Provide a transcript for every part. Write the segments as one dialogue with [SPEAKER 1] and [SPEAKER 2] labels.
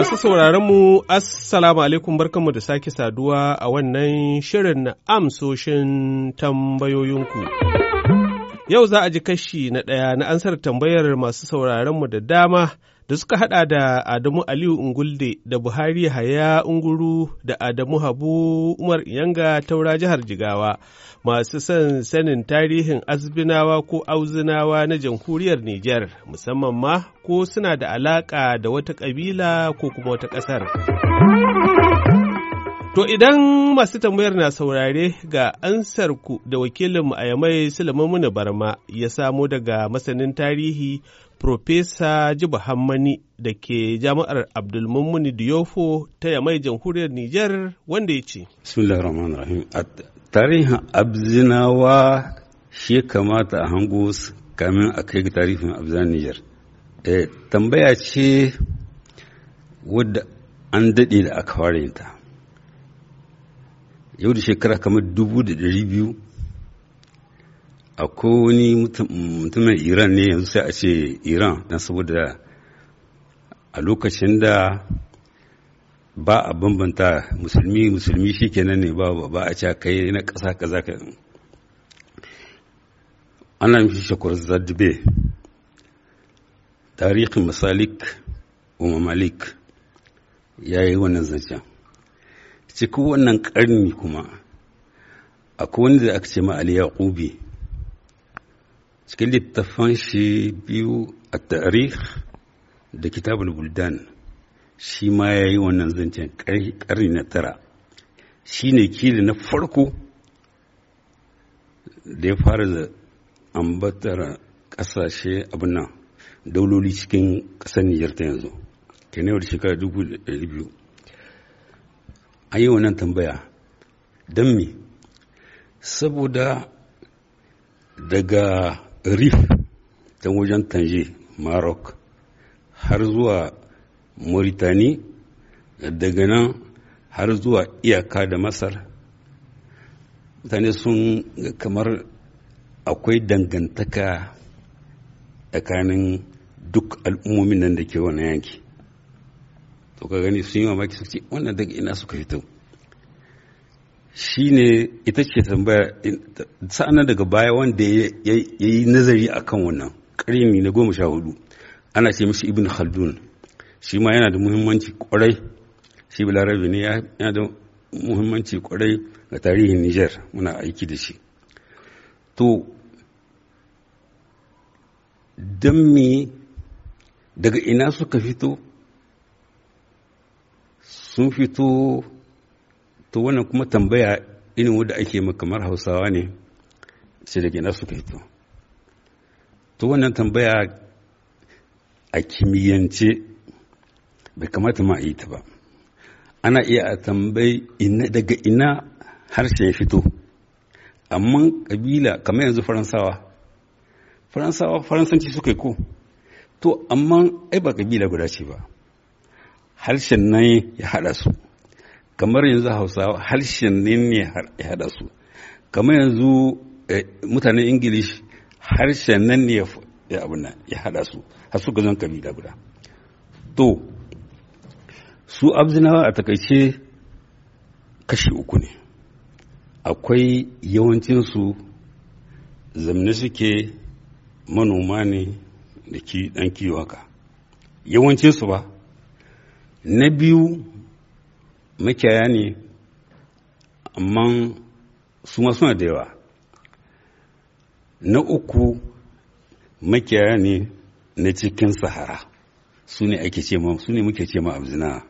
[SPEAKER 1] Masu sauraron mu Assalamu alaikum barkanmu da sake saduwa a wannan shirin na amsoshin tambayoyinku. Yau za a ji kashi na ɗaya na ansar tambayar masu sauraronmu da dama da suka haɗa da Adamu Aliyu Ungulde da Buhari Haya Unguru da Adamu Habu Umar Yanga taura jihar Jigawa masu son sanin tarihin azbinawa ko auzinawa na jamhuriyar Nijar musamman ma ko suna da alaƙa da wata ƙabila ko kuma wata ƙasar. To idan masu tambayar na saurare ga ansarku da wakilinmu a Yamai Sulaiman Barma ya samo daga masanin tarihi Profesa Jibu Hammani da ke jami'ar Abdulmumuni Diyofo ta Yamai jamhuriyar Nijar wanda ya ce.
[SPEAKER 2] Bismillahirrahmanirrahim. Tarihin Abzinawa shi kamata a hango kamin a kai tarihin Abzan Nijar. tambaya ce wadda an daɗe da aka fara ta. Yau da shekara kamar dubu da ɗari biyu akwai wani mutumin iran ne yanzu sai a ce iran don saboda a lokacin da ba a bambanta musulmi musulmi shi kenan ne ba ba a ce kai na ƙasa kaza ka ana mishi shakur zadbe. Tarihin masalik wa mamalik ya yi wannan zancen. Cikin wannan ƙarni kuma akwai wani da aka ce ma ali cikin littafan shi biyu a tarih da kitabul buldan shi ma ya yi wannan zancen ƙarni na tara. Shi ne kili na farko da ya fara da ambatar ƙasashe abin nan dauloli cikin ƙasar Nijar ta yanzu. Ke da shekara dubu biyu. Yi wannan tambaya don me? Saboda daga rif ta wajen tanje maroc har zuwa mauritani daga nan har zuwa iyaka da masar. Mutane sun kamar akwai dangantaka tsakanin duk al'ummomin nan da ke wannan yanki. To ka gani sun yi mamaki su ce wannan daga ina suka fito? Shi ne ita ce tambaya sa'anan daga baya wanda ya yi nazari a kan wannan ƙarni na goma sha huɗu ana ce mishi ibn khaldun. Shi ma yana da muhimmanci ƙwarai shi bilarabe ne yana da muhimmanci ƙwarai ga tarihin niger. Muna aiki da shi. To don me daga ina suka fito? Sun fito to wannan kuma tambaya irin wadda ake ma kamar hausawa ne sai daga ina suka fito? To wannan tambaya a kimiyyance bai kamata ma a yi ta ba. Ana iya a tambayi daga ina harshen ya fito. Amma kabila kamar yanzu faransawa faransawa faransanci suka yi ko? To amma ai ba kabila guda ce ba. Harshen nan ya haɗa su. Kamar yanzu hausawa harshen ne ya haɗa su. Kamar yanzu mutanen ingilish harshen nan ne ya haɗa su har suka zan kabila guda. To su abzinawa a taƙaice kashi uku ne. Akwai yawancinsu zamne suke manoma ne da ki dan kiwo haka. Yawancinsu ba. Na biyu makiyaya ne amma su ma suna da yawa. Na uku makiyaya ne na cikin sahara. Su ne ake ce ma su ne muke ce ma abzina.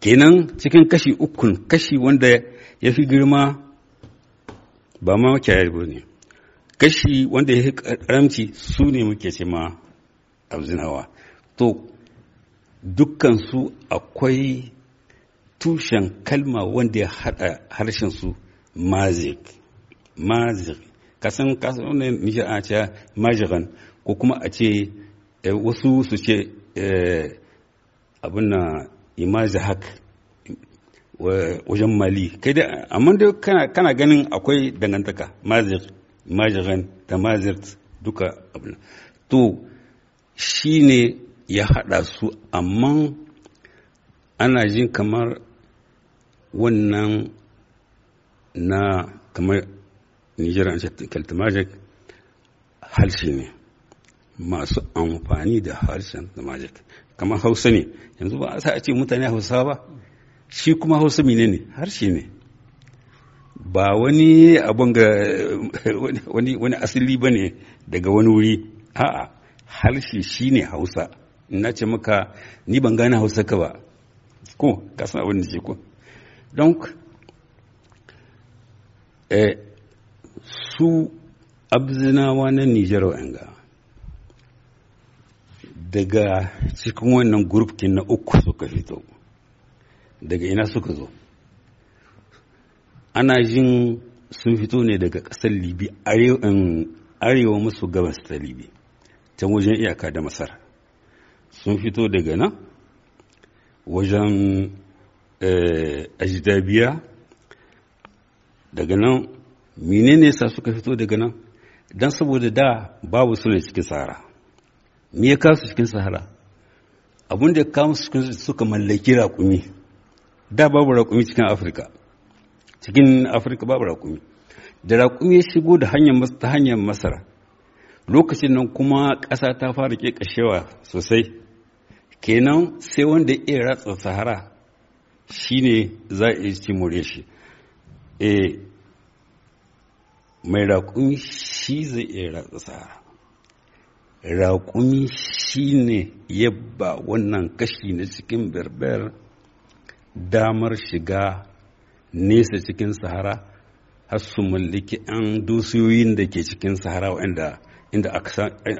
[SPEAKER 2] Kenan cikin kashi ukun kashi wanda ya fi girma ba ma makiyaya ba ne. Kashi wanda ya fi karamci su ne muke ce ma abzinawa. To dukkansu akwai tushen kalma wanda ya haɗa harshen su mazik mazik. Kasan kasan wannan nishi a ce majiran ko kuma a ce wasu su ce abin na imaji hak wajen mali. Kai da amma dai kana ganin akwai dangantaka mazir majiran da mazir duka abin to shi ne ya haɗa su amma ana jin kamar wannan na kamar nijar an kaltamajik harshe ne masu amfani da harshen tamajik kamar hausa ne yanzu ba a sa a ce mutane hausa ba shi kuma hausa mine ne harshe ne. Ba wani abun ga wani, asali ba ne daga wani wuri. A'a harshe shi ne hausa. Na ce maka ni ban gane hausa ka ba. Ko ka san abin da ce ko? Don eh, su abzinawa na nijar wa'anga daga cikin wannan gurfkin na uku suka fito daga ina suka zo? Ana jin sun fito ne daga ƙasar libi arewa maso gabas ta libi can wajen iyaka da masar. Sun fito daga nan wajen ajidabiya daga nan menene sa suka fito daga nan? Don saboda da babu su ne cikin sahara. Me ya kasu cikin sahara? Abin da ya kawo suka mallaki raƙumi. Da babu raƙumi cikin afirka. Cikin afirka babu raƙumi. Da raƙumi ya shigo da hanyar ta hanyar masar lokacin nan kuma ƙasa ta fara ƙeƙashewa sosai. Kenan sai wanda ya iya ratsa sahara shine za a ci more shi. E mai raƙumi shi zai iya ratsa raƙumi shi ne ya ba wannan kashi na cikin berber damar shiga nesa cikin sahara har su mallaki 'yan dusiyoyin da ke cikin sahara wanda inda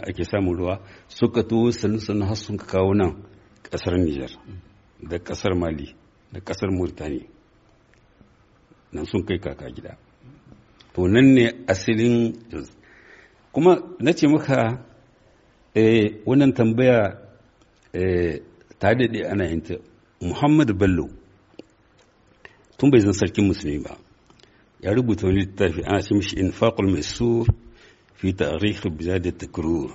[SPEAKER 2] ake samun ruwa suka to sannu har sun kawo nan ƙasar Nijar da ƙasar Mali. Da ƙasar Murtani nan sun kai kaka gida. To nan ne asalin kuma na ce maka wannan tambaya ta daɗe ana yin Muhammadu Bello tun bai zan sarkin musulmi ba ya rubuta wani littafi ana ce mishi infaqul maisur fi tarikh bilad takrur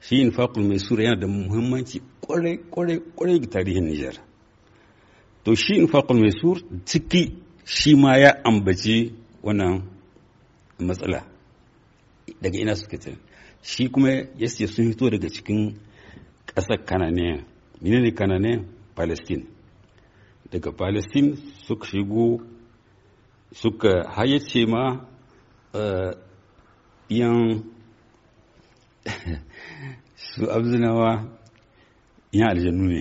[SPEAKER 2] shi infaqul maisur yana da muhimmanci ƙwarai ƙwarai ƙwarai ga tarihin Nijar. To shi infaqul maisur ciki shi ma ya ambaci wannan matsala. Daga ina suka ce? Shi kuma ya ce sun fito daga cikin ƙasar kananiya menene kananiya palestine. Daga palestine suka shigo suka hayyace ma yan su abzinawa yan aljanu ne.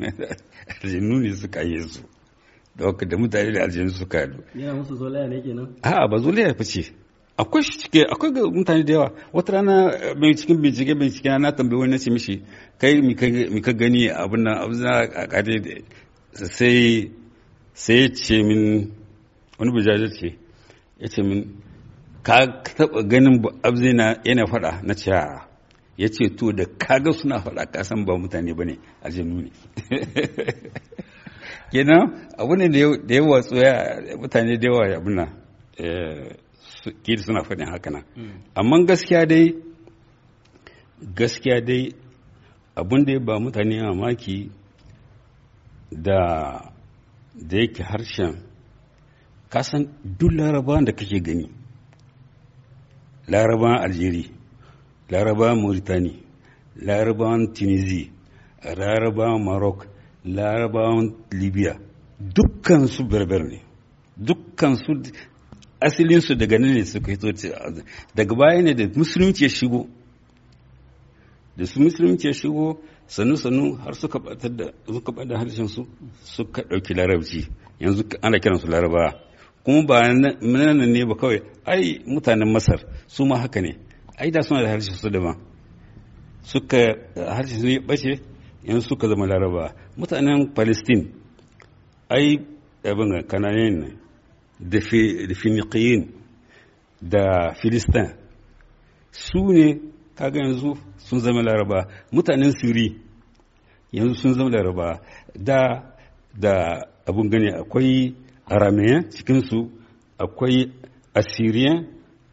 [SPEAKER 2] aljanu ne suka yi su. Da mutane da aljanu suka yadu
[SPEAKER 3] yana musu zolaya ne kenan?
[SPEAKER 2] A'a ba zolaya fa ce. Akwai shi cike akwai ga mutane da yawa. Wata rana mai cikin bincike bincike na tambayi wani nace mishi kai mi ka gani abin nan abin na a kade sai sai ya ce min wani bujaje ce ya ce min ka taba ganin abzina yana faɗa na ce ya ce to da kaga suna faɗa ka san ba mutane ba ne aljanu ne. Kenan abu ne da yawa tsoya mutane da yawa abin nan kiri suna faɗin haka nan. Amma gaskiya dai gaskiya dai abin da ya ba mutane mamaki da da yake harshen kasan duk larabawan da kake gani larabawan algeria larabawan mauritani larabawan tunisia larabawan maroc larabawan libya. Dukkan su berber ne. Dukkan su asalinsu daga nan ne suka hito daga baya ne da musulunci ya shigo. Da su musulunci ya shigo sannu sannu har suka batar da suka ba da harshen su suka ɗauki larabci. Yanzu ana kiran su laraba kuma ba nan ne ba kawai. Ai mutanen masar su ma haka ne. Ai da suna da harshen su daban. Suka harshen su ya bace yanzu suka zama laraba. Mutanen palestine ai abin kananen ne da finiqiyin da filistin. Su ne kaga yanzu sun zama laraba. Mutanen siri yanzu sun zama laraba. Da da abun gani akwai arameyan cikinsu akwai assyrian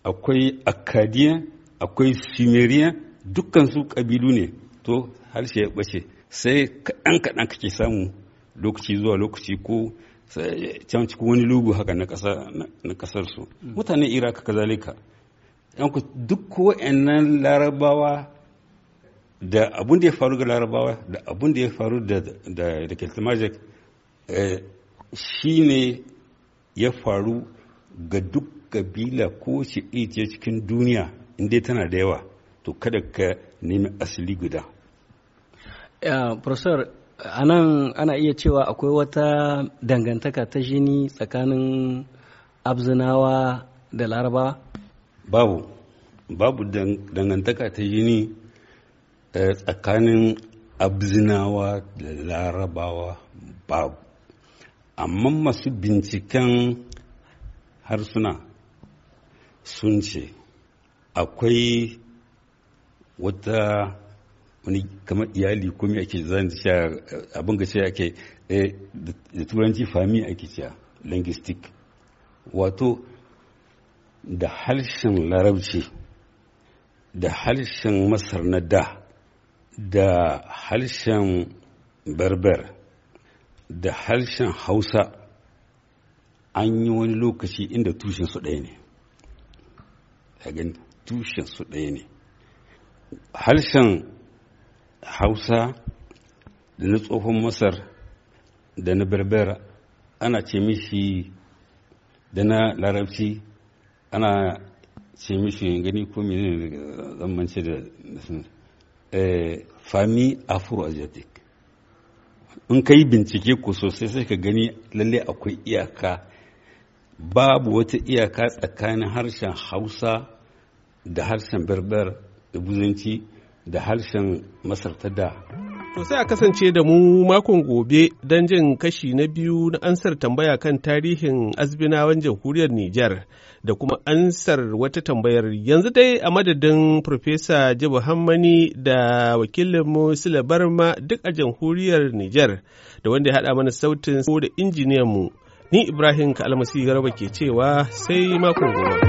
[SPEAKER 2] akwai akkadiyan akwai sumerian dukkansu ƙabilu ne to harshe ya ɓace. Sai kaɗan kaɗan kake samu lokaci zuwa lokaci ko can cikin wani lugu haka na ƙasar su mutanen iraq kazalika. Duk wa'annan larabawa da abun da ya faru ga larabawa da abun da ya faru da da keltimajik shi ne ya faru ga duk kabila ko ce cikin duniya. Inda tana da yawa to kada ka nemi asali guda.
[SPEAKER 3] Professor a nan ana iya cewa akwai wata dangantaka ta jini tsakanin abzinawa da larabawa?
[SPEAKER 2] Babu. Babu dangantaka ta jini tsakanin abzinawa da larabawa babu. Amma masu binciken harsuna sun ce akwai wata wani kamar iyali ko me ake zan sha abin ga ce ake da turanci fami ake cewa linguistic. Wato da harshen larabci da harshen masar na da da harshen berber da harshen hausa an yi wani lokaci inda tushen su ɗaya ne. Tushen su ɗaya ne. Harshen hausa da na tsohon masar da na berber ana ce mishi da na larabci ana ce mishi gani ko mene zamance da fami afro-asiatic. In ka yi bincike ko sosai sai ka gani lalle akwai iyaka. Babu wata iyaka tsakanin harshen hausa da harshen berber da buzanci da harshen masar ta da
[SPEAKER 1] To sai a kasance da mu makon gobe don jin kashi na biyu na ansar tambaya kan tarihin azbinawan jamhuriyar Nijar da kuma ansar wata tambayar yanzu dai a madadin Profesa Jibu Hammani da wakilinmu Sule Barma duk a jamhuriyar Nijar da wanda ya haɗa mana sautin da injiniyanmu. Ni Ibrahim Kalmasi Garba ke cewa sai makon gobe.